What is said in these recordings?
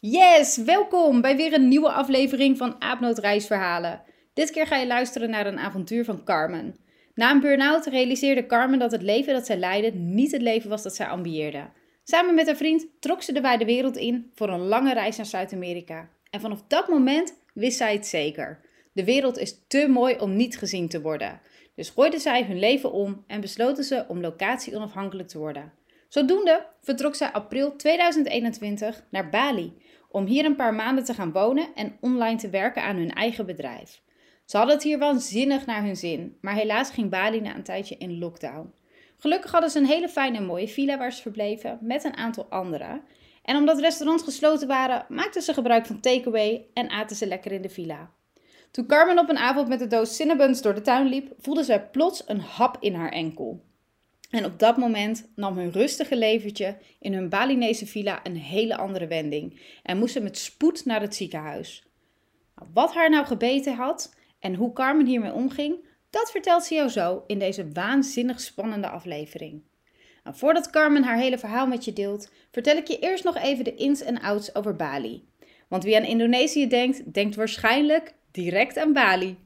Yes, welkom bij weer een nieuwe aflevering van Aapnoot Reisverhalen. Dit keer ga je luisteren naar een avontuur van Carmen. Na een burn-out realiseerde Carmen dat het leven dat zij leidde niet het leven was dat zij ambieerde. Samen met haar vriend trok ze de wijde wereld in voor een lange reis naar Zuid-Amerika. En vanaf dat moment wist zij het zeker. De wereld is te mooi om niet gezien te worden. Dus gooiden zij hun leven om en besloten ze om locatie onafhankelijk te worden. Zodoende vertrok zij april 2021 naar Bali om hier een paar maanden te gaan wonen en online te werken aan hun eigen bedrijf. Ze hadden het hier waanzinnig naar hun zin, maar helaas ging Bali na een tijdje in lockdown. Gelukkig hadden ze een hele fijne en mooie villa waar ze verbleven met een aantal anderen. En omdat restaurants gesloten waren, maakten ze gebruik van takeaway en aten ze lekker in de villa. Toen Carmen op een avond met de doos Cinnabons door de tuin liep, voelde zij plots een hap in haar enkel. En op dat moment nam hun rustige leventje in hun Balinese villa een hele andere wending en moest ze met spoed naar het ziekenhuis. Nou, wat haar nou gebeten had en hoe Carmen hiermee omging, dat vertelt ze jou zo in deze waanzinnig spannende aflevering. Nou, voordat Carmen haar hele verhaal met je deelt, vertel ik je eerst nog even de ins en outs over Bali. Want wie aan Indonesië denkt, denkt waarschijnlijk direct aan Bali.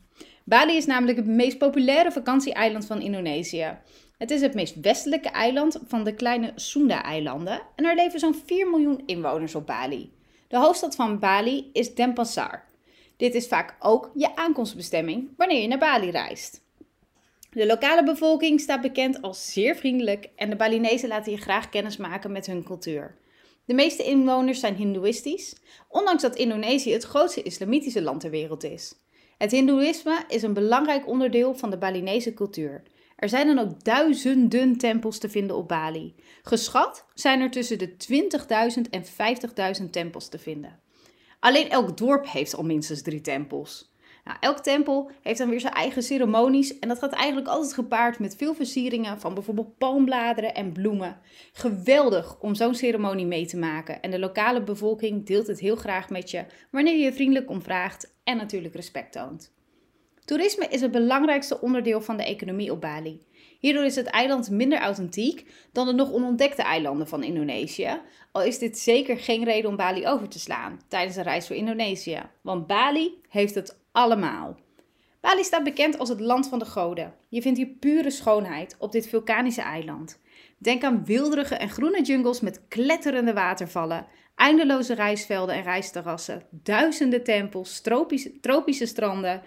Bali is namelijk het meest populaire vakantieeiland van Indonesië. Het is het meest westelijke eiland van de kleine Sunda-eilanden en er leven zo'n 4 miljoen inwoners op Bali. De hoofdstad van Bali is Denpasar. Dit is vaak ook je aankomstbestemming wanneer je naar Bali reist. De lokale bevolking staat bekend als zeer vriendelijk en de Balinezen laten je graag kennis maken met hun cultuur. De meeste inwoners zijn hindoeïstisch, ondanks dat Indonesië het grootste islamitische land ter wereld is. Het hindoeïsme is een belangrijk onderdeel van de Balinese cultuur. Er zijn dan ook duizenden tempels te vinden op Bali. Geschat zijn er tussen de 20.000 en 50.000 tempels te vinden. Alleen elk dorp heeft al minstens drie tempels. Nou, elk tempel heeft dan weer zijn eigen ceremonies en dat gaat eigenlijk altijd gepaard met veel versieringen van bijvoorbeeld palmbladeren en bloemen. Geweldig om zo'n ceremonie mee te maken en de lokale bevolking deelt het heel graag met je wanneer je vriendelijk om vraagt en natuurlijk respect toont. Toerisme is het belangrijkste onderdeel van de economie op Bali. Hierdoor is het eiland minder authentiek dan de nog onontdekte eilanden van Indonesië, al is dit zeker geen reden om Bali over te slaan tijdens een reis voor Indonesië, want Bali heeft het allemaal. Bali staat bekend als het land van de goden. Je vindt hier pure schoonheid op dit vulkanische eiland. Denk aan wilderige en groene jungles met kletterende watervallen, eindeloze reisvelden en reisterrassen, duizenden tempels, tropische, tropische stranden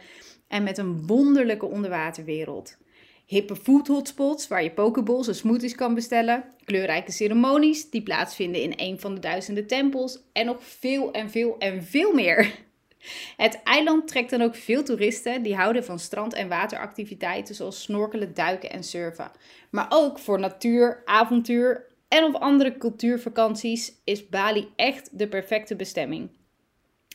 en met een wonderlijke onderwaterwereld. Hippe food hotspots waar je pokeballs en smoothies kan bestellen, kleurrijke ceremonies die plaatsvinden in een van de duizenden tempels en nog veel en veel en veel meer. Het eiland trekt dan ook veel toeristen die houden van strand- en wateractiviteiten zoals snorkelen, duiken en surfen. Maar ook voor natuur, avontuur en of andere cultuurvakanties is Bali echt de perfecte bestemming.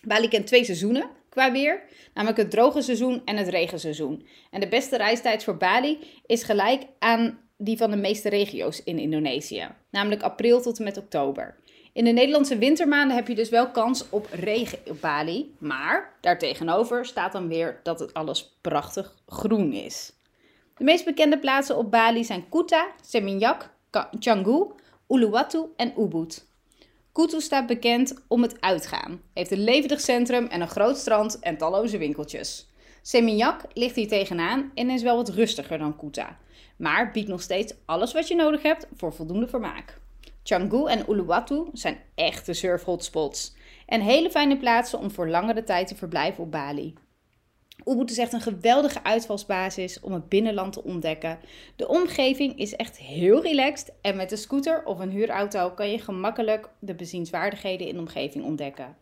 Bali kent twee seizoenen qua weer, namelijk het droge seizoen en het regenseizoen. En de beste reistijd voor Bali is gelijk aan die van de meeste regio's in Indonesië, namelijk april tot en met oktober. In de Nederlandse wintermaanden heb je dus wel kans op regen op Bali, maar daartegenover staat dan weer dat het alles prachtig groen is. De meest bekende plaatsen op Bali zijn Kuta, Seminyak, Canggu, Uluwatu en Ubud. Kutu staat bekend om het uitgaan, heeft een levendig centrum en een groot strand en talloze winkeltjes. Seminyak ligt hier tegenaan en is wel wat rustiger dan Kuta, maar biedt nog steeds alles wat je nodig hebt voor voldoende vermaak. Canggu en Uluwatu zijn echte surfhotspots en hele fijne plaatsen om voor langere tijd te verblijven op Bali. Ubud is echt een geweldige uitvalsbasis om het binnenland te ontdekken. De omgeving is echt heel relaxed en met een scooter of een huurauto kan je gemakkelijk de bezienswaardigheden in de omgeving ontdekken.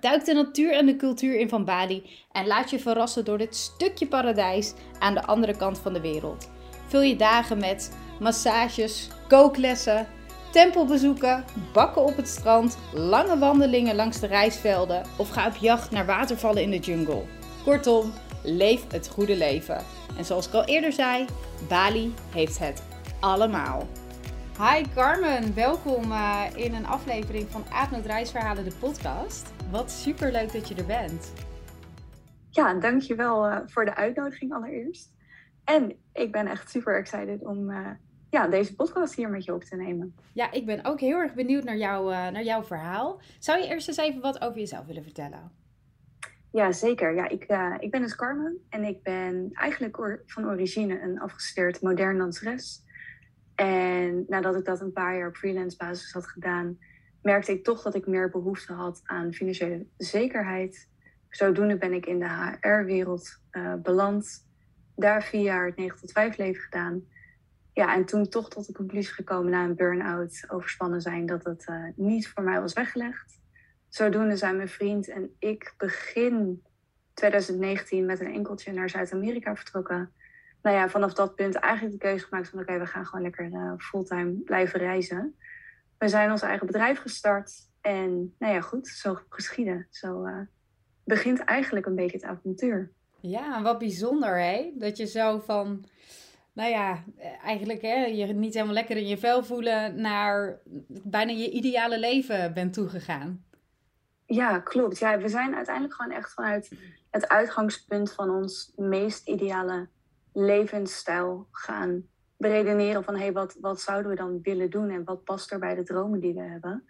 Duik de natuur en de cultuur in van Bali en laat je verrassen door dit stukje paradijs aan de andere kant van de wereld. Vul je dagen met massages, kooklessen, tempelbezoeken, bakken op het strand, lange wandelingen langs de rijstvelden of ga op jacht naar watervallen in de jungle. Kortom, leef het goede leven. En zoals ik al eerder zei, Bali heeft het allemaal. Hi Carmen, welkom uh, in een aflevering van Aapnoot Reisverhalen, de podcast. Wat super leuk dat je er bent. Ja, dankjewel uh, voor de uitnodiging allereerst. En ik ben echt super excited om uh, ja, deze podcast hier met je op te nemen. Ja, ik ben ook heel erg benieuwd naar, jou, naar jouw verhaal. Zou je eerst eens even wat over jezelf willen vertellen? Ja, zeker. Ja, ik, ik ben dus Carmen en ik ben eigenlijk van origine een afgestudeerd modern danseres. En nadat ik dat een paar jaar op freelance basis had gedaan, merkte ik toch dat ik meer behoefte had aan financiële zekerheid. Zodoende ben ik in de HR-wereld uh, beland. Daar vier jaar het 9 tot 5 leven gedaan. Ja, en toen toch tot de conclusie gekomen na een burn-out, overspannen zijn, dat het uh, niet voor mij was weggelegd. Zodoende zijn mijn vriend en ik begin 2019 met een enkeltje naar Zuid-Amerika vertrokken nou ja, vanaf dat punt eigenlijk de keuze gemaakt van oké, we gaan gewoon lekker uh, fulltime blijven reizen. We zijn ons eigen bedrijf gestart en nou ja, goed, zo geschieden. Zo uh, begint eigenlijk een beetje het avontuur. Ja, wat bijzonder hè, dat je zo van, nou ja, eigenlijk hè, je niet helemaal lekker in je vel voelen naar bijna je ideale leven bent toegegaan. Ja, klopt. Ja, we zijn uiteindelijk gewoon echt vanuit het uitgangspunt van ons meest ideale levensstijl gaan beredeneren van hé, hey, wat, wat zouden we dan willen doen en wat past er bij de dromen die we hebben.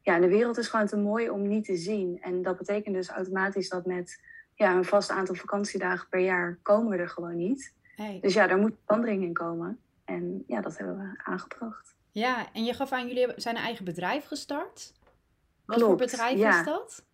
Ja, de wereld is gewoon te mooi om niet te zien. En dat betekent dus automatisch dat met ja, een vast aantal vakantiedagen per jaar komen we er gewoon niet. Dus ja, daar moet verandering in komen. En ja, dat hebben we aangebracht. Ja, en je gaf aan, jullie zijn een eigen bedrijf gestart. Wat voor bedrijf is dat?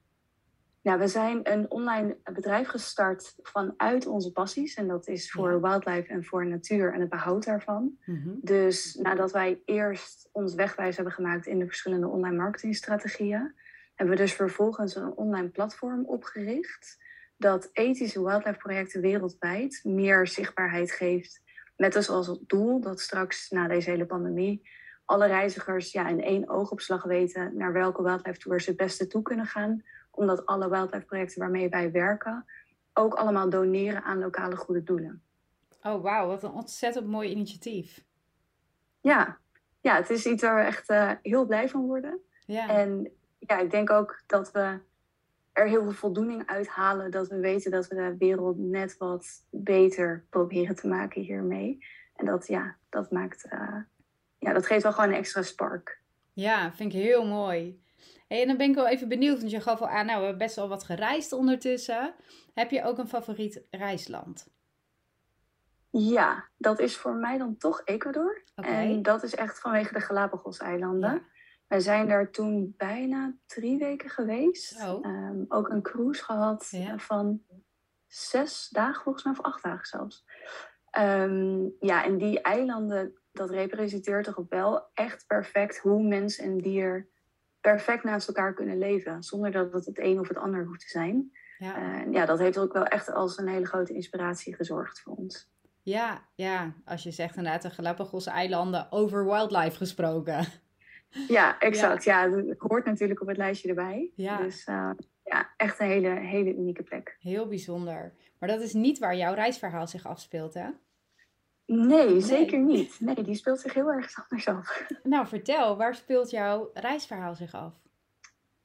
Ja, we zijn een online bedrijf gestart vanuit onze passies. En dat is voor wildlife en voor natuur en het behoud daarvan. Mhm. Dus nadat wij eerst ons wegwijs hebben gemaakt in de verschillende online marketingstrategieën, hebben we dus vervolgens een online platform opgericht. Dat ethische wildlife projecten wereldwijd meer zichtbaarheid geeft. Met dus als doel dat straks na deze hele pandemie alle reizigers ja, in één oogopslag weten naar welke wildlife tours ze het beste toe kunnen gaan omdat alle wildlife projecten waarmee wij werken ook allemaal doneren aan lokale goede doelen. Oh, wauw, wat een ontzettend mooi initiatief. Ja, ja het is iets waar we echt uh, heel blij van worden. Ja. En ja, ik denk ook dat we er heel veel voldoening uit halen dat we weten dat we de wereld net wat beter proberen te maken hiermee. En dat, ja, dat maakt, uh, ja, dat geeft wel gewoon een extra spark. Ja, vind ik heel mooi. Hey, en dan ben ik wel even benieuwd, want je gaf al aan, nou, we hebben best wel wat gereisd ondertussen. Heb je ook een favoriet reisland? Ja, dat is voor mij dan toch Ecuador. En dat is echt vanwege de Galapagos-eilanden. Ja. Wij zijn daar toen bijna drie weken geweest. Oh. Um, ook een cruise gehad van zes dagen, volgens mij, of acht dagen zelfs. Um, ja, en die eilanden, dat representeert toch wel echt perfect hoe mens en dier perfect naast elkaar kunnen leven. Zonder dat het het een of het ander hoeft te zijn. Ja. Uh, ja, dat heeft ook wel echt als een hele grote inspiratie gezorgd voor ons. Ja, ja, als je zegt inderdaad de Galapagos-eilanden over wildlife gesproken. Ja, exact. Ja. ja, hoort natuurlijk op het lijstje erbij. Ja. Dus uh, ja, echt een hele, hele unieke plek. Heel bijzonder. Maar dat is niet waar jouw reisverhaal zich afspeelt, hè? Nee, zeker niet. Nee, die speelt zich heel erg anders af. Nou, vertel, waar speelt jouw reisverhaal zich af?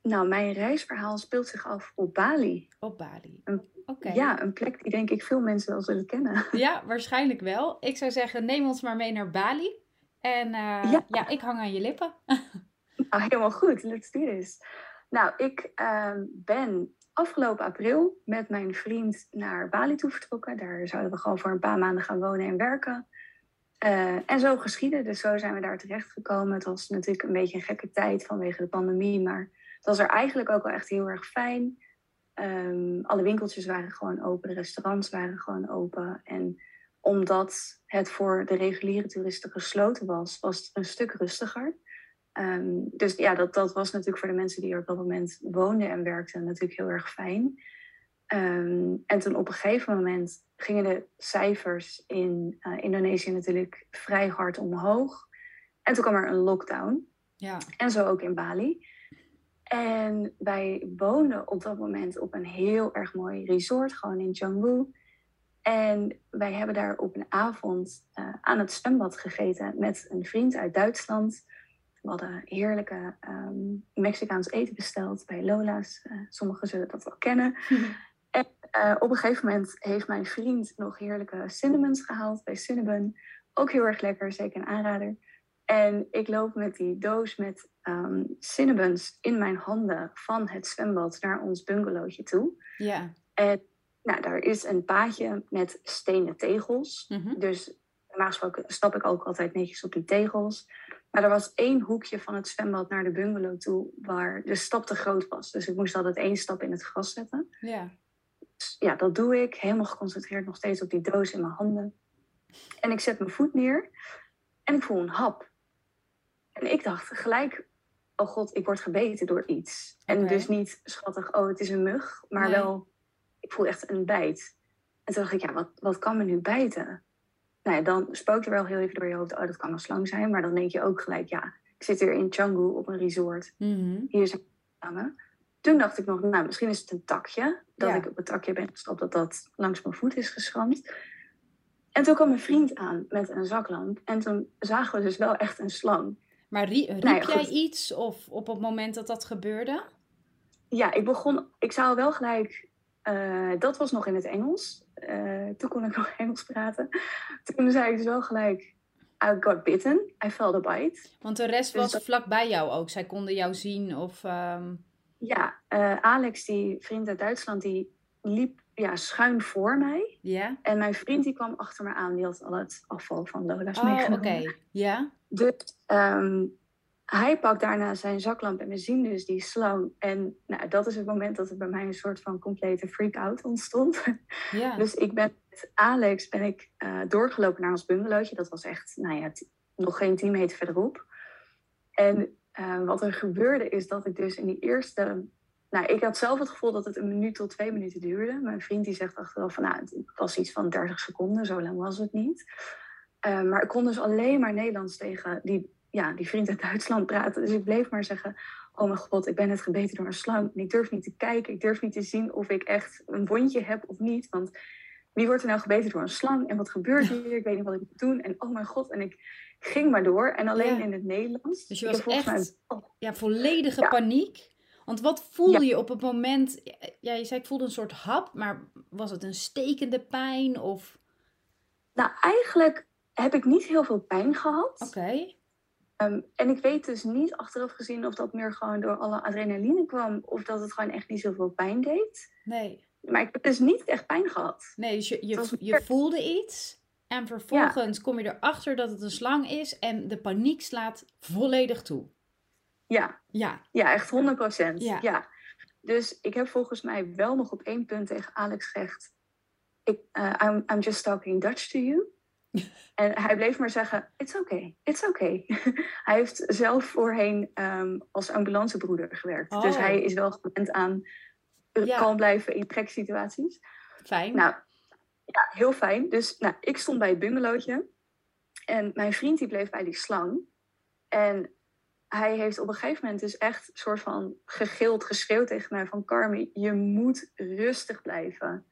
Nou, mijn reisverhaal speelt zich af op Bali. Op Bali. Oké. Ja, een plek die denk ik veel mensen wel zullen kennen. Ja, waarschijnlijk wel. Ik zou zeggen, neem ons maar mee naar Bali. En uh, ja. ja. ik hang aan je lippen. Nou, helemaal goed. Let's do this. Nou, ik uh, ben afgelopen april met mijn vriend naar Bali toe vertrokken. Daar zouden we gewoon voor een paar maanden gaan wonen en werken. Uh, en zo geschieden. Dus zo zijn we daar terecht gekomen. Het was natuurlijk een beetje een gekke tijd vanwege de pandemie. Maar het was er eigenlijk ook wel echt heel erg fijn. Um, alle winkeltjes waren gewoon open. De restaurants waren gewoon open. En omdat het voor de reguliere toeristen gesloten was, was het een stuk rustiger. Um, dus ja, dat, dat was natuurlijk voor de mensen die er op dat moment woonden en werkten natuurlijk heel erg fijn. Um, en toen op een gegeven moment gingen de cijfers in uh, Indonesië natuurlijk vrij hard omhoog. En toen kwam er een lockdown. Ja. En zo ook in Bali. En wij woonden op dat moment op een heel erg mooi resort, gewoon in Canggu. En wij hebben daar op een avond uh, aan het zwembad gegeten met een vriend uit Duitsland. We hadden heerlijke um, Mexicaans eten besteld bij Lola's. Uh, sommigen zullen dat wel kennen. en uh, op een gegeven moment heeft mijn vriend nog heerlijke cinnamons gehaald bij Cinnabon. Ook heel erg lekker, zeker een aanrader. En ik loop met die doos met um, cinnamons in mijn handen van het zwembad naar ons bungalowtje toe. Ja. En nou, daar is een paadje met stenen tegels. Mhm. Dus normaal gesproken stap ik ook altijd netjes op die tegels. Maar er was één hoekje van het zwembad naar de bungalow toe waar de stap te groot was. Dus ik moest altijd één stap in het gras zetten. Ja. Dus ja, dat doe ik. Helemaal geconcentreerd nog steeds op die doos in mijn handen. En ik zet mijn voet neer en ik voel een hap. En ik dacht gelijk, oh god, ik word gebeten door iets. En dus niet schattig, oh het is een mug, maar Nee. wel, ik voel echt een bijt. En toen dacht ik, ja, wat, wat kan me nu bijten? Nou ja, dan spookt er wel heel even door je hoofd, oh dat kan een slang zijn. Maar dan denk je ook gelijk, ja, ik zit hier in Canggu op een resort. Mhm. Hier zijn slangen. Toen dacht ik nog, nou, misschien is het een takje. Dat Ja. ik op het takje ben gestapt, dat dat langs mijn voet is geschramd. En toen kwam mijn vriend aan met een zaklamp. En toen zagen we dus wel echt een slang. Maar rie- riep Nou ja, jij iets of op het moment dat dat gebeurde? Ja, ik begon, ik zou wel gelijk, eh, dat was nog in het Engels. Eh, toen kon ik nog Engels praten. Toen zei ik dus wel gelijk, I got bitten, I felt a bite. Want de rest Dus was dat- vlakbij jou ook. Zij konden jou zien of... ehm, Ja, eh, Alex, die vriend uit Duitsland, die liep ja, schuin voor mij. Ja? En mijn vriend die kwam achter me aan, die had al het afval van Lola's Oh, oké. meegenomen. Ja? Dus ehm, hij pakt daarna zijn zaklamp en we zien dus die slang. En nou, dat is het moment dat er bij mij een soort van complete freak-out ontstond. Ja. Dus ik ben met Alex ben ik, eh, doorgelopen naar ons bungalowtje. Dat was echt, nou ja, nog geen 10 meter verderop. En eh, wat er gebeurde is dat ik dus in die eerste... Nou, ik had zelf het gevoel dat het een minuut tot twee minuten duurde. Mijn vriend die zegt achteraf van, nou, het was iets van 30 seconden. Zo lang was het niet. Eh, maar ik kon dus alleen maar Nederlands tegen die, ja, die vriend uit Duitsland praten. Dus ik bleef maar zeggen, oh mijn god, ik ben net gebeten door een slang. En ik durf niet te kijken, ik durf niet te zien of ik echt een wondje heb of niet. Want wie wordt er nou gebeten door een slang? En wat gebeurt hier? Ik weet niet wat ik moet doen. En oh mijn god, en ik ging maar door. En alleen Ja. in het Nederlands. Dus je was echt- mij- oh, ja, volledige Ja. paniek. Want wat voelde Ja. je op het moment... Ja, je zei ik voelde een soort hap, maar was het een stekende pijn of... Nou, eigenlijk heb ik niet heel veel pijn gehad. Oké. Ehm, en ik weet dus niet achteraf gezien of dat meer gewoon door alle adrenaline kwam. Of dat het gewoon echt niet zoveel pijn deed. Nee. Maar ik heb dus niet echt pijn gehad. Nee, dus je, je, je voelde iets. En vervolgens kom je erachter dat het een slang is. En de paniek slaat volledig toe. Ja, Ja. ja echt 100 procent. Ja. Ja. Dus ik heb volgens mij wel nog op één punt tegen Alex gezegd... Ik, eh, I'm, I'm just talking Dutch to you. en hij bleef maar zeggen, it's okay, it's okay. hij heeft zelf voorheen ehm, als ambulancebroeder gewerkt. Oh. Dus hij is wel gewend aan eh, Ja. kalm blijven in treksituaties. Fijn. Nou, ja, heel fijn. Dus nou, ik stond bij het bungalowtje. En mijn vriend die bleef bij die slang. En hij heeft op een gegeven moment dus echt een soort van gegild, geschreeuwd tegen mij van... Carmen, je moet rustig blijven.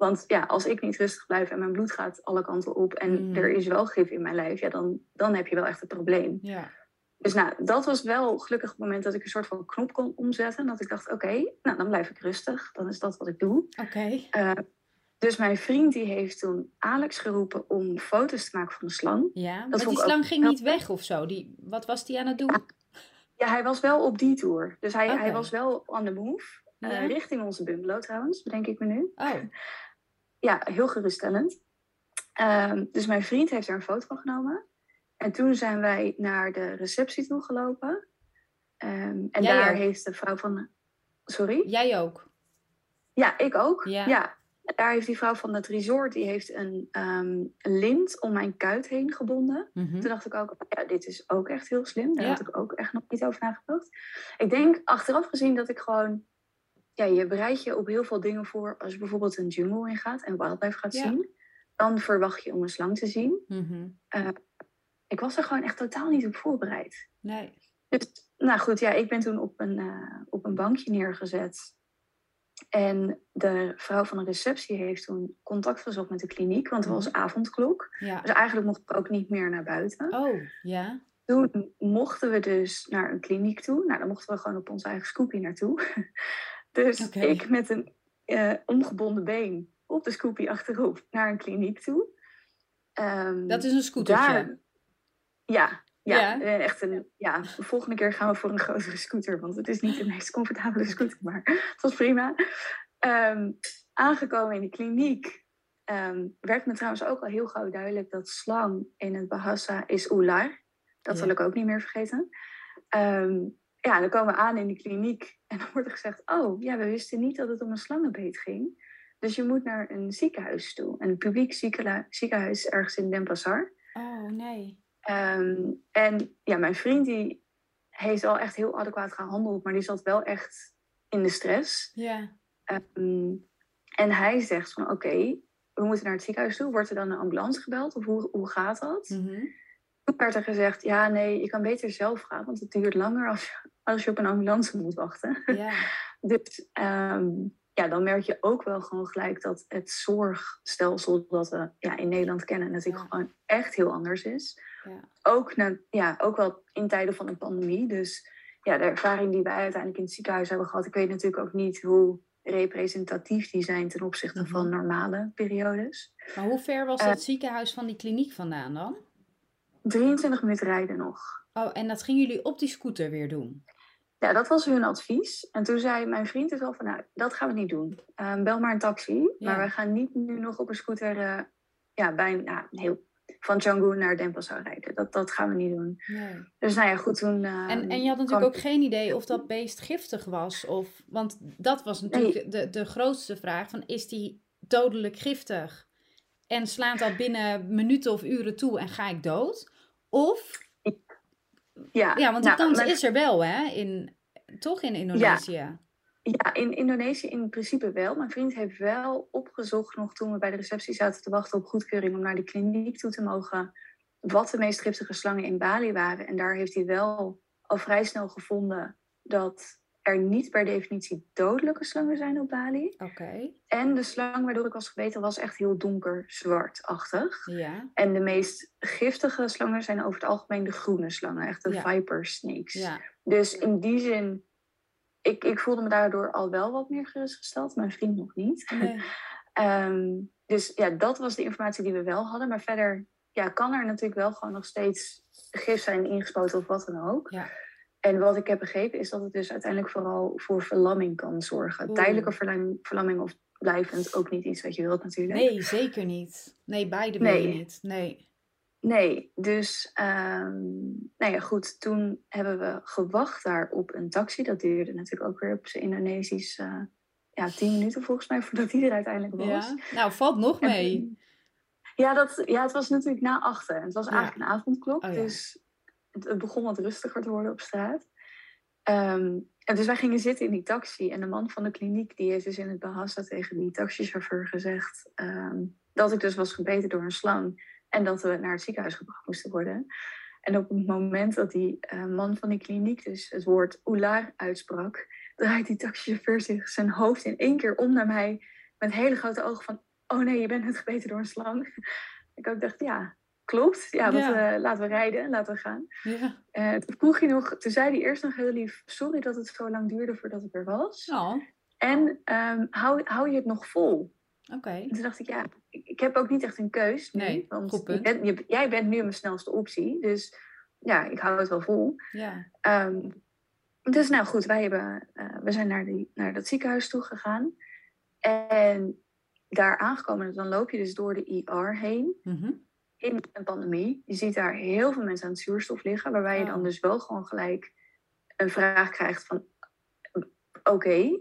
Want ja, als ik niet rustig blijf en mijn bloed gaat alle kanten op... en Mm. er is wel gif in mijn lijf, ja, dan, dan heb je wel echt een probleem. Ja. Dus nou, dat was wel gelukkig het moment dat ik een soort van knop kon omzetten. Dat ik dacht, oké, nou dan blijf ik rustig. Dan is dat wat ik doe. Oké. Eh, dus mijn vriend die heeft toen Alex geroepen om foto's te maken van de slang. Ja. Maar vond die ook slang ging niet weg of zo. Die, wat was die aan het doen? Ja, hij was wel op die tour. Dus hij, hij was wel on the move. Eh, richting onze bungalow trouwens, bedenk ik me nu. Oh. Ja, heel geruststellend. Ehm, dus mijn vriend heeft er een foto van genomen. En toen zijn wij naar de receptie toe gelopen. Ehm, en Jij daar ook? heeft de vrouw van... Sorry? Jij ook? Ja, ik ook. Ja. Ja. Daar heeft die vrouw van het resort, die heeft een, ehm, lint om mijn kuit heen gebonden. Mhm. Toen dacht ik ook, ja, dit is ook echt heel slim. Daar Ja. had ik ook echt nog niet over nagedacht. Ik denk achteraf gezien dat ik gewoon... Ja, je bereidt je op heel veel dingen voor. Als je bijvoorbeeld een jungle ingaat en wildlife gaat Ja. zien. Dan verwacht je om een slang te zien. Mhm. Ik was er gewoon echt totaal niet op voorbereid. Nee. Dus, nou goed, ja, ik ben toen op een, uh, op een bankje neergezet. En de vrouw van de receptie heeft toen contact gezocht met de kliniek, want er was mhm. avondklok. Ja. Dus eigenlijk mocht ik ook niet meer naar buiten. Oh, ja. Toen mochten we dus naar een kliniek toe. Nou, dan mochten we gewoon op ons eigen scoopie naartoe. Dus ik met een uh, omgebonden been op de scoopie achterop naar een kliniek toe. Um, dat is een scootertje? Daar, ja, ja, eh, echt een. Ja, de volgende keer gaan we voor een grotere scooter, want het is niet de meest comfortabele scooter, maar het was prima. Um, aangekomen in de kliniek um, werd me trouwens ook al heel gauw duidelijk dat slang in het Bahasa is ular. Dat zal ik ook niet meer vergeten. Um, ja, dan komen we aan in de kliniek en dan wordt er gezegd: Oh, ja, we wisten niet dat het om een slangenbeet ging. Dus je moet naar een ziekenhuis toe. Een publiek ziekenhuis ergens in Denpasar. Oh, nee. Um, en ja, mijn vriend die heeft al echt heel adequaat gehandeld, maar die zat wel echt in de stress. Ja. Um, en hij zegt van oké, we moeten naar het ziekenhuis toe. Wordt er dan een ambulance gebeld of hoe, hoe gaat dat? Mm -hmm. Toen werd er gezegd, ja nee, je kan beter zelf gaan, want het duurt langer als, als je op een ambulance moet wachten. Ja. dus um, ja, dan merk je ook wel gewoon gelijk dat het zorgstelsel dat we ja, in Nederland kennen natuurlijk gewoon echt heel anders is. Ja. Ook, na, ja, ook wel in tijden van een pandemie. Dus ja, de ervaring die wij uiteindelijk in het ziekenhuis hebben gehad, ik weet natuurlijk ook niet hoe representatief die zijn ten opzichte van mhm. normale periodes. Maar hoe ver was dat uh, ziekenhuis van die kliniek vandaan dan? 23 minuten rijden nog. Oh, en dat gingen jullie op die scooter weer doen? Ja, dat was hun advies. En toen zei mijn vriend dus al van, nou, dat gaan we niet doen. Um, bel maar een taxi. Maar wij gaan niet nu nog op een scooter uh, ja, bij, nou, heel, van Canggu naar Denpasar rijden. Dat, dat gaan we niet doen. Nee. Dus nou ja, goed, toen... Uh, en, en je had natuurlijk ook geen idee of dat beest giftig was. Of, want dat was natuurlijk de, de grootste vraag. Van, is die dodelijk giftig? En slaat dat binnen minuten of uren toe en ga ik dood? Of ja, ja want die nou, kans is er wel, hè? In, toch in Indonesië? Ja. ja, in Indonesië in principe wel. Mijn vriend heeft wel opgezocht, nog toen we bij de receptie zaten te wachten op goedkeuring om naar de kliniek toe te mogen, wat de meest giftige slangen in Bali waren. En daar heeft hij wel al vrij snel gevonden dat er niet per definitie dodelijke slangen zijn op Bali. Oké. En de slang waardoor ik was gebeten was echt heel donker zwartachtig. Ja. En de meest giftige slangen zijn over het algemeen de groene slangen, echt de viper snakes. Ja. Dus in die zin, ik, ik voelde me daardoor al wel wat meer gerustgesteld, mijn vriend nog niet. Nee. um, dus ja, dat was de informatie die we wel hadden. Maar verder ja, kan er natuurlijk wel gewoon nog steeds gif zijn ingespoten of wat dan ook. Ja. En wat ik heb begrepen is dat het dus uiteindelijk vooral voor verlamming kan zorgen. Tijdelijke verlamming, verlamming of blijvend ook niet iets wat je wilt natuurlijk. Nee, zeker niet. Nee, beide je niet. Nee. Nee, dus um, nou ja, goed. Toen hebben we gewacht daar op een taxi. Dat duurde natuurlijk ook weer op zijn Indonesisch uh, ja, tien minuten volgens mij voordat hij er uiteindelijk was. Ja. Nou, valt nog mee. ja, dat, ja, het was natuurlijk na achter. Het was eigenlijk een avondklok. Oh, ja. Dus het, begon wat rustiger te worden op straat. Um, en dus wij gingen zitten in die taxi. En de man van de kliniek die heeft dus in het Bahasa tegen die taxichauffeur gezegd... Um, dat ik dus was gebeten door een slang. En dat we naar het ziekenhuis gebracht moesten worden. En op het moment dat die uh, man van die kliniek dus het woord oulaar uitsprak... draait die taxichauffeur zich zijn hoofd in één keer om naar mij... met hele grote ogen van... oh nee, je bent net gebeten door een slang. ik ook dacht, ja, klopt. Ja, ja. Uh, laten we rijden, laten we gaan. Ja. Uh, toen vroeg hij nog, toen zei hij eerst nog heel lief, sorry dat het zo lang duurde voordat ik er was. Oh. En um, hou, hou je het nog vol? Oké. Okay. Toen dacht ik, ja, ik, ik, heb ook niet echt een keus nu. Nee, want goed je bent, je, jij bent nu mijn snelste optie. Dus ja, ik hou het wel vol. Ja. Um, dus nou goed, wij hebben, uh, we zijn naar, die, naar dat ziekenhuis toe gegaan. En daar aangekomen, dan loop je dus door de IR heen. Mm -hmm in een pandemie. Je ziet daar heel veel mensen aan het zuurstof liggen, waarbij je dan oh. dus wel gewoon gelijk een vraag krijgt van oké, okay,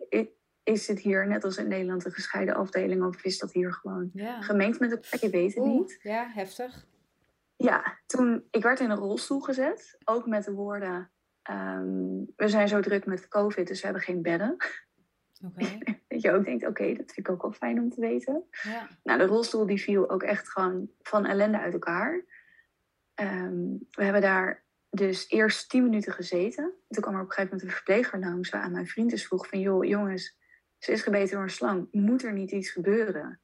is het hier net als in Nederland een gescheiden afdeling of is dat hier gewoon ja. gemengd met elkaar? Je weet het Oeh, niet. Ja, heftig. Ja, toen, ik werd in een rolstoel gezet, ook met de woorden, um, we zijn zo druk met COVID, dus we hebben geen bedden. Okay. dat je ook denkt, oké, okay, dat vind ik ook wel fijn om te weten. Ja. Nou, de rolstoel die viel ook echt gewoon van ellende uit elkaar. Um, we hebben daar dus eerst tien minuten gezeten. Toen kwam er op een gegeven moment een verpleger langs waar aan mijn vriend dus vroeg van... joh, jongens, ze is gebeten door een slang. Moet er niet iets gebeuren?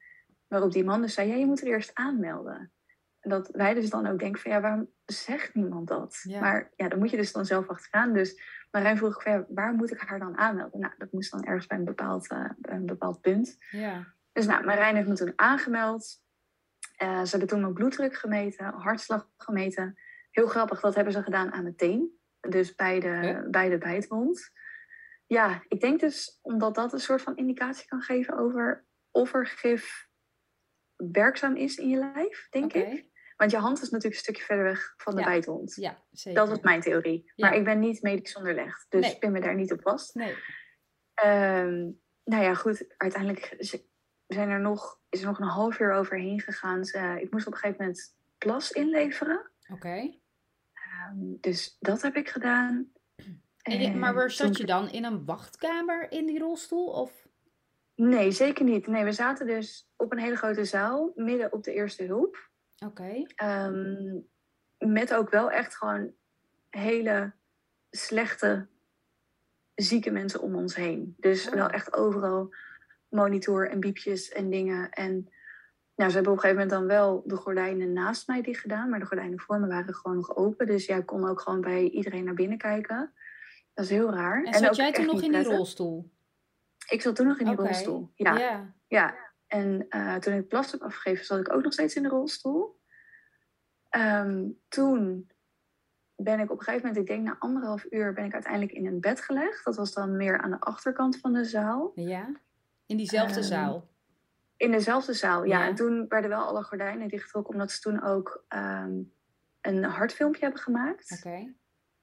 Waarop die man dus zei, ja, je moet er eerst aanmelden. En dat wij dus dan ook denken van, ja, waarom zegt niemand dat? Ja. Maar ja, dan moet je dus dan zelf achteraan. Dus Marijn vroeg ja, waar moet ik haar dan aanmelden? Nou, dat moest dan ergens bij een bepaald, eh, bij een bepaald punt. Ja. Dus nou, Marijn heeft me toen aangemeld. Eh, ze hebben toen mijn bloeddruk gemeten, hartslag gemeten. Heel grappig, dat hebben ze gedaan aan mijn teen. Dus bij de, Huh? bij de bijtwond. Ja, ik denk dus omdat dat een soort van indicatie kan geven over of er gif werkzaam is in je lijf, denk ik. Want je hand is natuurlijk een stukje verder weg van de Ja. Ja, zeker. Dat was mijn theorie. Ja. Maar ik ben niet medisch onderlegd, dus Nee. ik pin me daar niet op vast. Nee. Ehm, nou ja, goed. Uiteindelijk zijn er nog, is er nog een half uur overheen gegaan. Ik moest op een gegeven moment plas inleveren. Oké. Ehm, dus dat heb ik gedaan. En je- maar waar zat je dan? In een wachtkamer in die rolstoel? Of... Nee, zeker niet. Nee, we zaten dus op een hele grote zaal, midden op de eerste hulp. Oké. Ehm, met ook wel echt gewoon hele slechte, zieke mensen om ons heen. Dus Oh. wel echt overal monitor en biepjes en dingen. En nou, ze hebben op een gegeven moment dan wel de gordijnen naast mij dicht gedaan. Maar de gordijnen voor me waren gewoon nog open. Dus jij kon ook gewoon bij iedereen naar binnen kijken. Dat is heel raar. En zat jij toen nog in die rolstoel? Ik zat toen nog in die rolstoel. Ja. ja. Ja, en eh, toen ik heb afgegeven, zat ik ook nog steeds in de rolstoel. Ehm, toen ben ik op een gegeven moment, ik denk na anderhalf uur, ben ik uiteindelijk in een bed gelegd. Dat was dan meer aan de achterkant van de zaal. Ja. In diezelfde Ehm, zaal? In dezelfde zaal, ja. Ja. En toen werden wel alle gordijnen dichtgetrokken, omdat ze toen ook ehm, een hartfilmpje hebben gemaakt. Oké.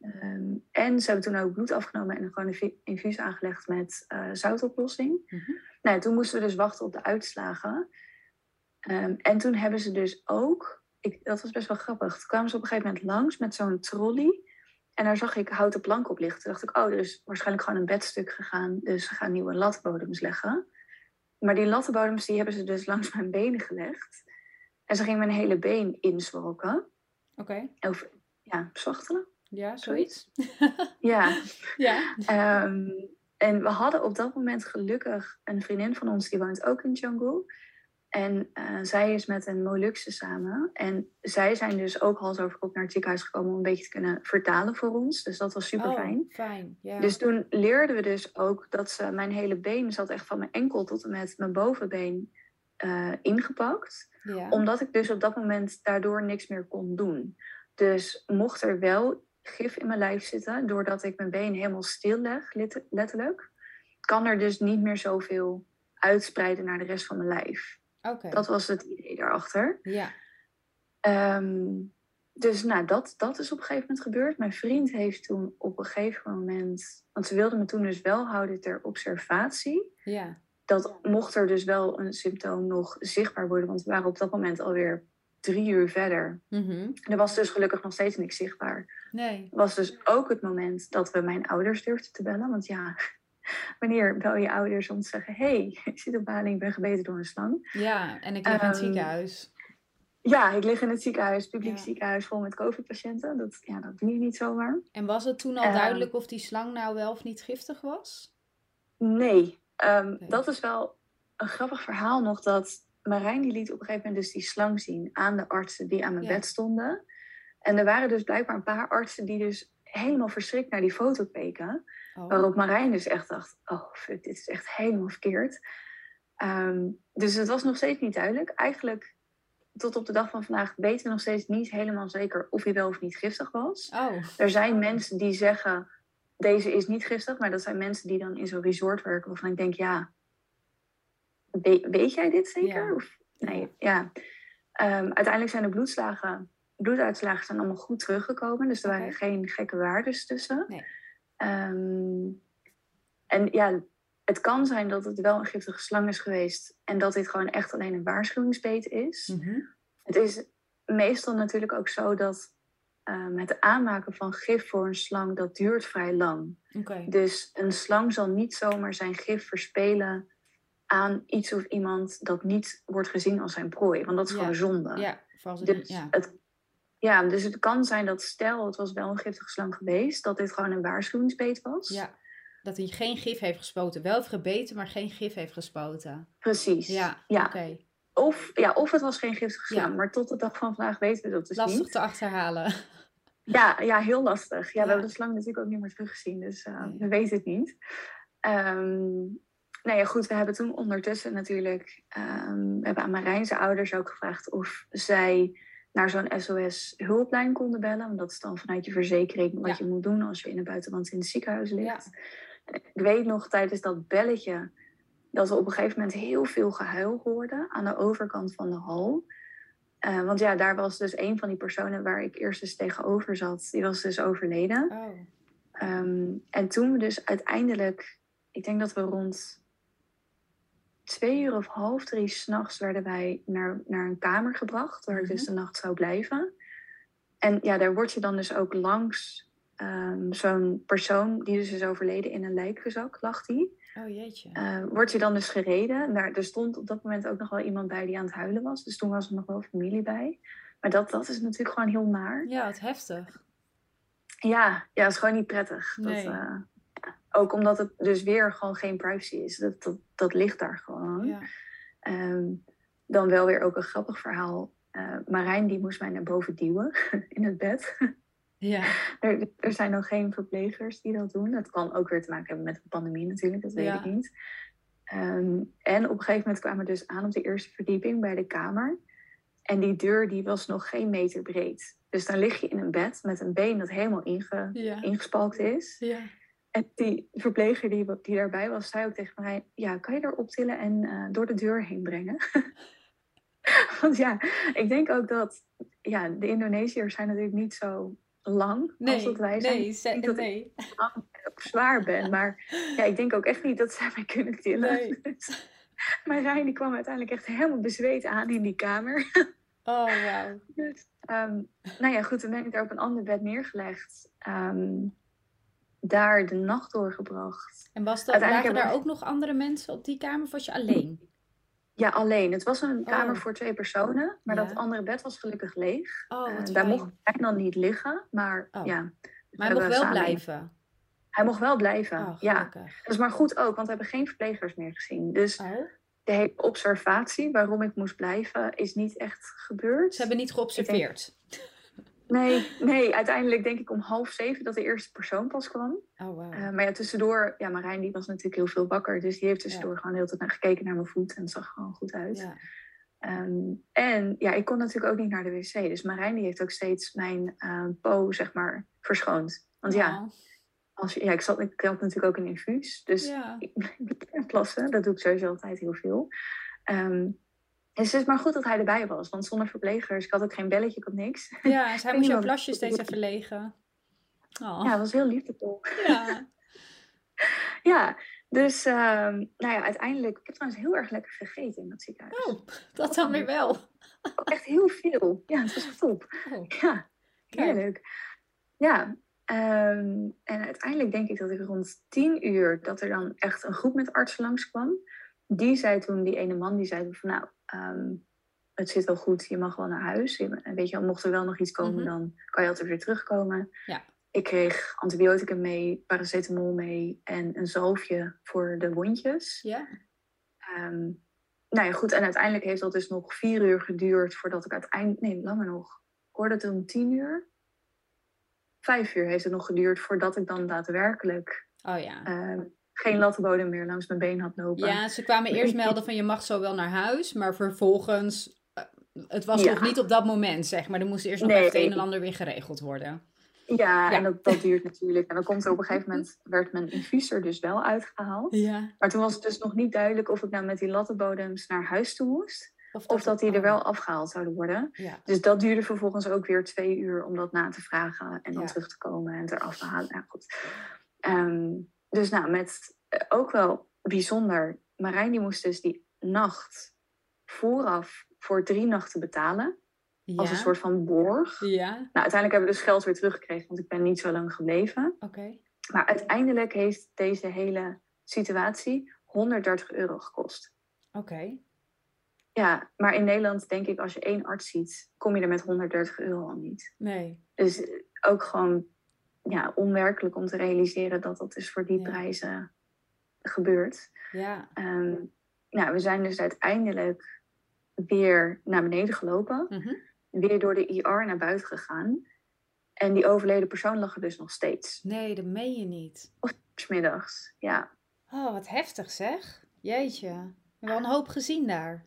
Ehm, en ze hebben toen ook bloed afgenomen en gewoon een infuus aangelegd met eh, zoutoplossing. Mhm. Nou, toen moesten we dus wachten op de uitslagen. Ehm, en toen hebben ze dus ook, ik, dat was best wel grappig, toen kwamen ze op een gegeven moment langs met zo'n trolley. En daar zag ik houten plank op liggen. Toen dacht ik, oh, er is waarschijnlijk gewoon een bedstuk gegaan. Dus ze gaan nieuwe latbodems leggen. Maar die lattenbodems die hebben ze dus langs mijn benen gelegd. En ze gingen mijn hele been inzwalken. Oké. Of ja, zwachtelen. Ja, zoiets. Ja. ja. Ehm, en we hadden op dat moment gelukkig een vriendin van ons, die woont ook in Canggu. En eh, zij is met een Molukse samen. En zij zijn dus ook hals over kop naar het ziekenhuis gekomen om een beetje te kunnen vertalen voor ons. Dus dat was super fijn. Oh, fijn. Ja. Dus toen leerden we dus ook dat ze mijn hele been zat echt van mijn enkel tot en met mijn bovenbeen eh, ingepakt ja. omdat ik dus op dat moment daardoor niks meer kon doen. Dus mocht er wel gif in mijn lijf zitten, doordat ik mijn been helemaal stil leg, letterlijk, kan er dus niet meer zoveel uitspreiden naar de rest van mijn lijf. Dat was het idee daarachter. Ja. Ehm, dus nou, dat, dat is op een gegeven moment gebeurd. Mijn vriend heeft toen op een gegeven moment, want ze wilden me toen dus wel houden ter observatie Ja. dat mocht er dus wel een symptoom nog zichtbaar worden, want we waren op dat moment alweer drie uur verder. Mhm. Er was dus gelukkig nog steeds niks zichtbaar. Nee. Was dus ook het moment dat we mijn ouders durfden te bellen. Want ja, wanneer bel je ouders om te zeggen: hé, hey, ik zit op baling, ik ben gebeten door een slang. Ja, en ik lig in het Ehm, ziekenhuis. Ja, ik lig in het ziekenhuis, publiek Ja. ziekenhuis vol met COVID-patiënten. Dat, ja, dat doe je niet zomaar. En was het toen al ehm, duidelijk of die slang nou wel of niet giftig was? Nee, ehm, dat is wel een grappig verhaal nog. Dat Marijn die liet op een gegeven moment dus die slang zien aan de artsen die aan mijn Ja. bed stonden. En er waren dus blijkbaar een paar artsen die dus helemaal verschrikt naar die foto keken. Oh. Waarop Marijn dus echt dacht, oh fuck, dit is echt helemaal verkeerd. Ehm, dus het was nog steeds niet duidelijk. Eigenlijk tot op de dag van vandaag weten we nog steeds niet helemaal zeker of hij wel of niet giftig was. Oh. Er zijn mensen die zeggen, deze is niet giftig. Maar dat zijn mensen die dan in zo'n resort werken. Waarvan ik denk, ja, we- weet jij dit zeker? Ja. Of, nee, ja. Ehm, uiteindelijk zijn de bloedslagen, bloeduitslagen zijn allemaal goed teruggekomen. Dus er waren geen gekke waardes tussen. Nee. Ehm, en ja, het kan zijn dat het wel een giftige slang is geweest. En dat dit gewoon echt alleen een waarschuwingsbeet is. Mhm. Het is meestal natuurlijk ook zo dat ehm, het aanmaken van gif voor een slang, dat duurt vrij lang. Dus een slang zal niet zomaar zijn gif verspelen aan iets of iemand dat niet wordt gezien als zijn prooi. Want dat is Ja. gewoon zonde. Ja, Dus ja. het, Ja, dus het kan zijn dat stel het was wel een giftige slang geweest, dat dit gewoon een waarschuwingsbeet was. Ja, dat hij geen gif heeft gespoten. Wel gebeten, maar geen gif heeft gespoten. Precies. Ja, Ja. oké. Of, ja, of het was geen giftige slang, Ja. maar tot de dag van vandaag weten we dat dus Lastig niet. te achterhalen. Ja, ja, heel lastig. Ja, Ja. we hebben de slang natuurlijk ook niet meer teruggezien, dus eh, Nee. we weten het niet. Ehm nou ja, goed, we hebben toen ondertussen natuurlijk... we hebben aan Marijnse ouders ook gevraagd of zij naar zo'n SOS-hulplijn konden bellen. Want dat is dan vanuit je verzekering wat Ja. je moet doen als je in het buitenland in het ziekenhuis ligt. En Ik weet nog tijdens dat belletje dat we op een gegeven moment heel veel gehuil hoorden aan de overkant van de hal. Eh, want ja, daar was dus een van die personen waar ik eerst eens tegenover zat, die was dus overleden. Oh, Ehm, en toen we dus uiteindelijk, ik denk dat we rond twee uur of half drie s'nachts werden wij naar, naar een kamer gebracht, waar ik dus de nacht zou blijven. En ja, daar word je dan dus ook langs ehm, zo'n persoon die dus is overleden in een lijkgezak, lag die. oh jeetje. Eh, word je dan dus gereden. Daar, er stond op dat moment ook nog wel iemand bij die aan het huilen was. Dus toen was er nog wel familie bij. Maar dat, dat is natuurlijk gewoon heel naar. ja, het heftig. Ja, ja, het is gewoon niet prettig. Dat, Nee. eh, ja. Ook omdat het dus weer gewoon geen privacy is. Dat, dat, dat ligt daar gewoon. Ja. Ehm, dan wel weer ook een grappig verhaal. Eh, Marijn die moest mij naar boven duwen in het bed. Ja. er, er zijn nog geen verplegers die dat doen. Dat kan ook weer te maken hebben met de pandemie natuurlijk, dat weet Ja. ik niet. Ehm, en op een gegeven moment kwamen we dus aan op de eerste verdieping bij de kamer. En die deur die was nog geen meter breed. Dus dan lig je in een bed met een been dat helemaal inge, Ja. ingespalkt is. Ja. En die verpleger die, die daarbij was, zei ook tegen mij... Ja, kan je er optillen en eh, door de deur heen brengen? Want ja, ik denk ook dat... Ja, de Indonesiërs zijn natuurlijk niet zo lang als Nee, dat wij zijn. nee, ze- dat nee. ik ook zwaar ben. Maar ja, ik denk ook echt niet dat zij mij kunnen tillen. Nee. Dus Marijn die kwam uiteindelijk echt helemaal bezweet aan in die kamer. Oh, wauw. Dus, ehm, nou ja, goed, toen ben ik daar op een ander bed neergelegd. Ehm, daar de nacht doorgebracht. En was dat, waren daar ook nog andere mensen op die kamer of was je alleen? Ja, alleen. Het was een kamer Oh. voor twee personen, maar Ja. dat andere bed was gelukkig leeg. Oh, Eh, daar mocht hij dan niet liggen, maar Oh. ja. Maar hij mocht wel samen- blijven. Hij mocht wel blijven, Oh, ja. Dat is maar goed ook, want we hebben geen verplegers meer gezien. Dus de hele observatie waarom ik moest blijven is niet echt gebeurd. ze hebben niet geobserveerd. Nee, nee, uiteindelijk denk ik om half zeven dat de eerste persoon pas kwam. Oh, wauw. Eh, maar ja, tussendoor, ja, Marijn die was natuurlijk heel veel wakker. Dus die heeft tussendoor gewoon de hele tijd naar gekeken naar mijn voet. En het zag gewoon goed uit. ja. Ehm, en ja, ik kon natuurlijk ook niet naar de wc. Dus Marijn die heeft ook steeds mijn eh, po, zeg maar, verschoond. Want ja, Oh, als je, ja ik, zat, ik had natuurlijk ook een infuus. Dus ja. ik, plassen, dat doe ik sowieso altijd heel veel. Ehm, het is maar goed dat hij erbij was. Want zonder verplegers, ik had ook geen belletje, ik had niks. ja, dus hij moest jouw plasje steeds even legen. Oh. Ja, dat was heel liefdevol. Ja. Ja, dus ehm, nou ja, uiteindelijk... Ik heb trouwens heel erg lekker gegeten in dat ziekenhuis. Oh, dat dan weer wel. Echt heel veel. Ja, het was top. Oh, Ja, heerlijk. Ja, ehm, en uiteindelijk denk ik dat ik rond tien uur... dat er dan echt een groep met artsen langskwam. Die zei toen, die ene man, die zei van... nou, ehm, het zit wel goed, je mag wel naar huis. Je- Weet je, mocht er wel nog iets komen, Mhm. dan kan je altijd weer terugkomen. Ja. Ik kreeg antibioticum mee, paracetamol mee en een zalfje voor de wondjes. ja? Ehm, nou ja, goed. En uiteindelijk heeft dat dus nog vier uur geduurd voordat ik uiteindelijk... Nee, langer nog. Ik hoorde het om tien uur. Vijf uur heeft het nog geduurd voordat ik dan daadwerkelijk Oh ja. ehm, geen lattenbodem meer langs mijn been had lopen. Ja, ze kwamen eerst melden van je mag zo wel naar huis, maar vervolgens, eh, het was Ja. nog niet op dat moment, zeg maar. Er moest eerst nog Nee. even het een en ander weer geregeld worden. Ja, Ja. en dat, dat duurt natuurlijk. En dan komt er op een gegeven moment, werd mijn infuser dus wel uitgehaald. Ja. Maar toen was het dus nog niet duidelijk of ik nou met die lattenbodems naar huis toe moest. Of dat die er wel afgehaald zouden worden. Ja. Dus dat duurde vervolgens ook weer twee uur om dat na te vragen en dan Ja. terug te komen en het eraf te halen. Nou, goed. Ehm, dus nou, met eh, ook wel bijzonder. Marijn die moest dus die nacht vooraf voor drie nachten betalen. Als een soort van borg. Ja, Nou, uiteindelijk hebben we dus geld weer teruggekregen, want ik ben niet zo lang gebleven. oké. Maar uiteindelijk heeft deze hele situatie 130 euro gekost. Oké. Ja, maar in Nederland denk ik, als je één arts ziet, kom je er met 130 euro al niet. Nee. Dus ook gewoon ja, onwerkelijk om te realiseren dat dat dus voor die Ja. prijzen gebeurt. Ja. Ehm, nou, we zijn dus uiteindelijk weer naar beneden gelopen. Mhm. Weer door de IR naar buiten gegaan. En die overleden persoon lag er dus nog steeds. Nee, dat meen je niet. Smiddags, ja. Oh, wat heftig zeg. Jeetje. We hebben wel een hoop gezien daar.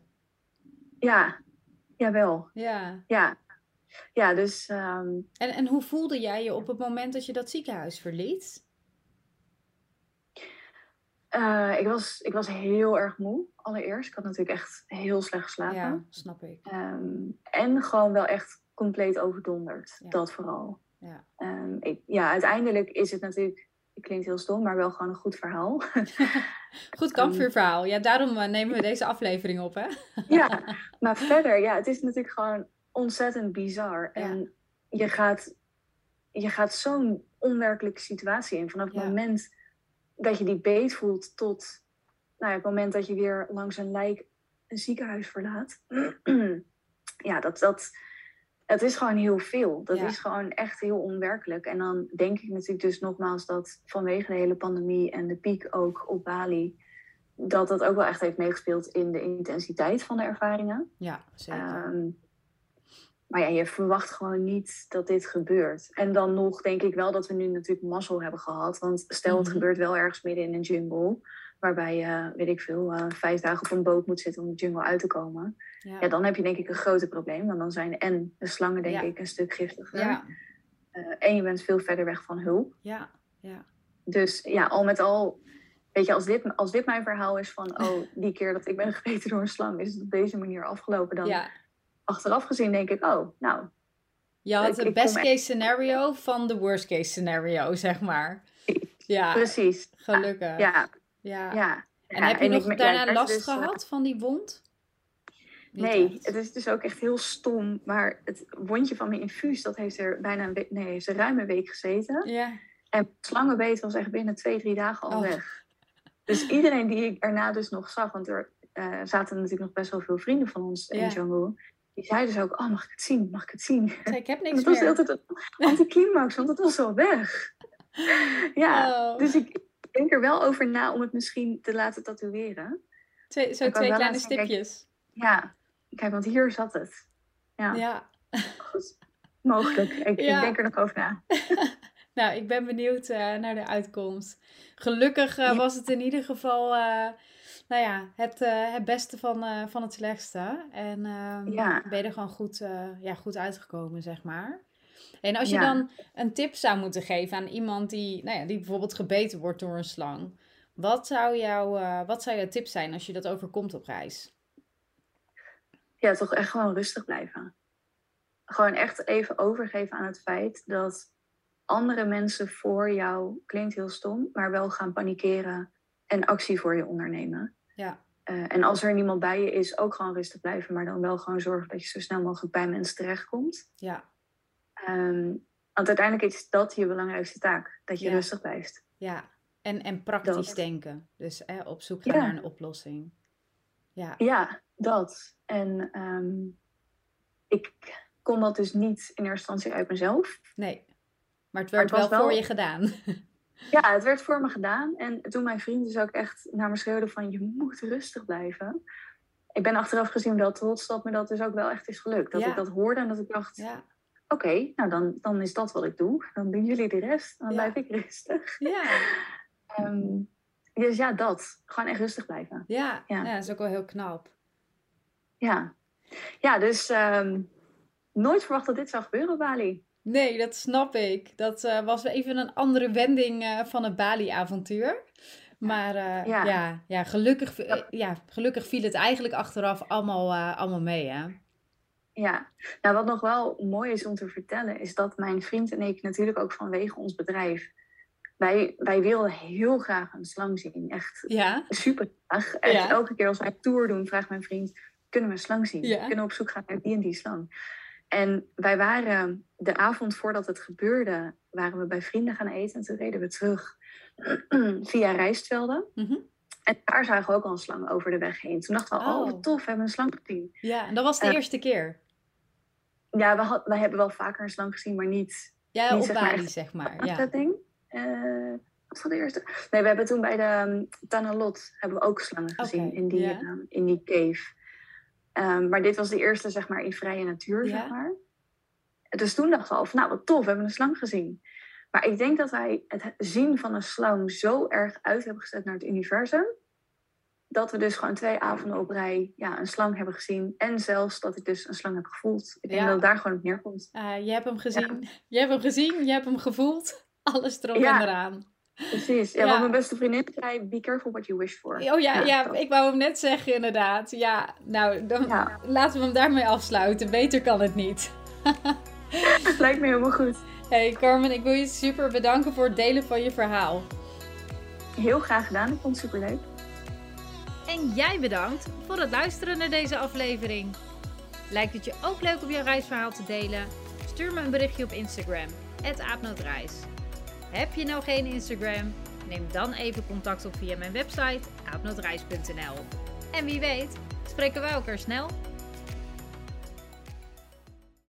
Ja, jawel. Ja. Ja, ja dus ehm, En, en hoe voelde jij je op het moment dat je dat ziekenhuis verliet? eh, ik, was, ik was heel erg moe allereerst. Ik had natuurlijk echt heel slecht geslapen. Ja, snap ik. Ehm, en gewoon wel echt compleet overdonderd. Ja. Dat vooral. Ja. Ehm, ik, ja, uiteindelijk is het natuurlijk, het klinkt heel stom, maar wel gewoon een goed verhaal. Goed kampvuurverhaal. Ja, daarom eh, nemen we deze aflevering op, hè? ja, maar verder, ja, het is natuurlijk gewoon ontzettend bizar. En je gaat, je gaat zo'n onwerkelijke situatie in. Vanaf het Ja. moment dat je die beet voelt tot nou het moment dat je weer langs een lijk een ziekenhuis verlaat. ja, dat, dat, het is gewoon heel veel. Dat Ja. is gewoon echt heel onwerkelijk. En dan denk ik natuurlijk dus nogmaals dat vanwege de hele pandemie en de piek ook op Bali, dat dat ook wel echt heeft meegespeeld in de intensiteit van de ervaringen. Ja, zeker. Ehm, maar ja, je verwacht gewoon niet dat dit gebeurt. En dan nog denk ik wel dat we nu natuurlijk mazzel hebben gehad. Want stel het Mhm. gebeurt wel ergens midden in een jungle. Waarbij je, weet ik veel, eh, vijf dagen op een boot moet zitten om de jungle uit te komen. ja. Ja, dan heb je denk ik een groter probleem. Want dan zijn en de slangen denk Ja. ik een stuk giftiger. ja, Eh, en je bent veel verder weg van hulp. ja, ja. Dus ja, al met al, weet je, als dit, als dit mijn verhaal is van, oh, die keer dat ik ben gebeten door een slang, is het op deze manier afgelopen. Dan ja. Achteraf gezien denk ik, oh, nou, Je had het best case scenario van de worst case scenario, zeg maar. Ja, precies. gelukkig. Ja, Ja. ja. En Ja, heb je en nog ik daarna last dus, eh, gehad van die wond? Niet Nee, echt. het is dus ook echt heel stom. Maar het wondje van mijn infuus, dat heeft er bijna een week, nee, er ruim een week gezeten. Ja, En slangenbeet was echt binnen twee, drie dagen al Oh. weg. Dus iedereen die ik erna dus nog zag, want er eh, zaten natuurlijk nog best wel veel vrienden van ons in Ja. Django. Die zeiden dus ook, oh mag ik het zien, mag ik het zien? ik zei, ik heb niks het was meer. altijd een anticlimax, want het was al weg. Ja, Oh. dus ik denk er wel over na om het misschien te laten tatoeëren. Twee, zo twee kleine kijk, stipjes. Ja, kijk, want hier zat het. Ja, Ja. goed. Mogelijk. Ik, Ja. ik denk er nog over na. Nou, ik ben benieuwd eh, naar de uitkomst. Gelukkig eh, Ja. was het in ieder geval, eh, nou ja, het, eh, het beste van, eh, van het slechtste. En ehm, Ja. ben je er gewoon goed, eh, ja, goed uitgekomen, zeg maar. En als je Ja. dan een tip zou moeten geven aan iemand die, nou ja, die bijvoorbeeld gebeten wordt door een slang. Wat zou, jouw, eh, wat zou jouw tip zijn als je dat overkomt op reis? Ja, toch echt gewoon rustig blijven. Gewoon echt even overgeven aan het feit dat andere mensen voor jou, klinkt heel stom, maar wel gaan panikeren en actie voor je ondernemen. Ja, Eh, en als er niemand bij je is, ook gewoon rustig blijven, maar dan wel gewoon zorgen dat je zo snel mogelijk bij mensen terechtkomt. ja, Ehm, want uiteindelijk is dat je belangrijkste taak, dat je Ja. rustig blijft. ja. En, en praktisch Dat. denken. Dus eh, op zoek gaan Ja. naar een oplossing. Ja, Ja, dat. En ehm, ik kon dat dus niet in eerste instantie uit mezelf. nee. Maar het Maar werd het wel voor je gedaan. Ja, het werd voor me gedaan. En toen mijn vriend dus ook echt naar me schreeuwde van... je moet rustig blijven. Ik ben achteraf gezien wel trots dat me dat dus ook wel echt is gelukt. Dat Ja. ik dat hoorde en dat ik dacht... Ja, oké, nou dan, dan is dat wat ik doe. Dan doen jullie de rest. Dan Ja. blijf ik rustig. ja. Ehm, dus ja, dat. Gewoon echt rustig blijven. Ja, ja. Ja. dat is ook wel heel knap. Ja, ja dus ehm, nooit verwacht dat dit zou gebeuren op Bali. Nee, dat snap ik. Dat eh, was even een andere wending eh, van het Bali-avontuur. Maar eh, ja. Ja. Ja, gelukkig, ja, gelukkig viel het eigenlijk achteraf allemaal, allemaal mee, hè? Ja, nou wat nog wel mooi is om te vertellen, is dat mijn vriend en ik natuurlijk ook vanwege ons bedrijf, wij, wij wilden heel graag een slang zien. Echt Ja, super graag. En Ja. elke keer als wij een tour doen, vraagt mijn vriend, kunnen we een slang zien? Ja. Kunnen we op zoek gaan naar die en die slang? En wij waren de avond voordat het gebeurde, waren we bij vrienden gaan eten en toen reden we terug via Rijstvelden. Mhm. En daar zagen we ook al een slang over de weg heen. Toen dachten we, oh, Oh. wat tof, we hebben een slang gezien. Ja, en dat was de Eh, eerste keer. Ja, we, had, we hebben wel vaker een slang gezien, maar niet Ja, niet op zeg maar Bali, zeg maar. Ja. afzetting. Eh, was dat de eerste? Nee, we hebben toen bij de um, Tanalot hebben we ook slangen gezien in, die, ehm, in die cave. Ehm, maar dit was de eerste, zeg maar, in vrije natuur, Ja. zeg maar. Dus toen dachten we al van, nou wat tof, we hebben een slang gezien. Maar ik denk dat wij het zien van een slang zo erg uit hebben gezet naar het universum. Dat we dus gewoon twee avonden op rij ja, een slang hebben gezien. En zelfs dat ik dus een slang heb gevoeld. Ik denk Ja. dat het daar gewoon op neerkomt. Ah, je hebt hem gezien, je hebt hem gezien, je hebt hem gevoeld. Alles erop Ja. en eraan. Precies. Ja, Ja. Want mijn beste vriendin zei, be careful what you wish for. Oh ja, ja, ik wou hem net zeggen inderdaad. Ja, nou, dan Ja. laten we hem daarmee afsluiten. Beter kan het niet. Lijkt me helemaal goed. Hey Carmen, ik wil je super bedanken voor het delen van je verhaal. Heel graag gedaan. Ik vond het superleuk. En jij bedankt voor het luisteren naar deze aflevering. Lijkt het je ook leuk om jouw reisverhaal te delen? Stuur me een berichtje op Instagram, aapnootreis. Heb je nou geen Instagram? Neem dan even contact op via mijn website aapnootreis.nl. En wie weet, spreken wij elkaar snel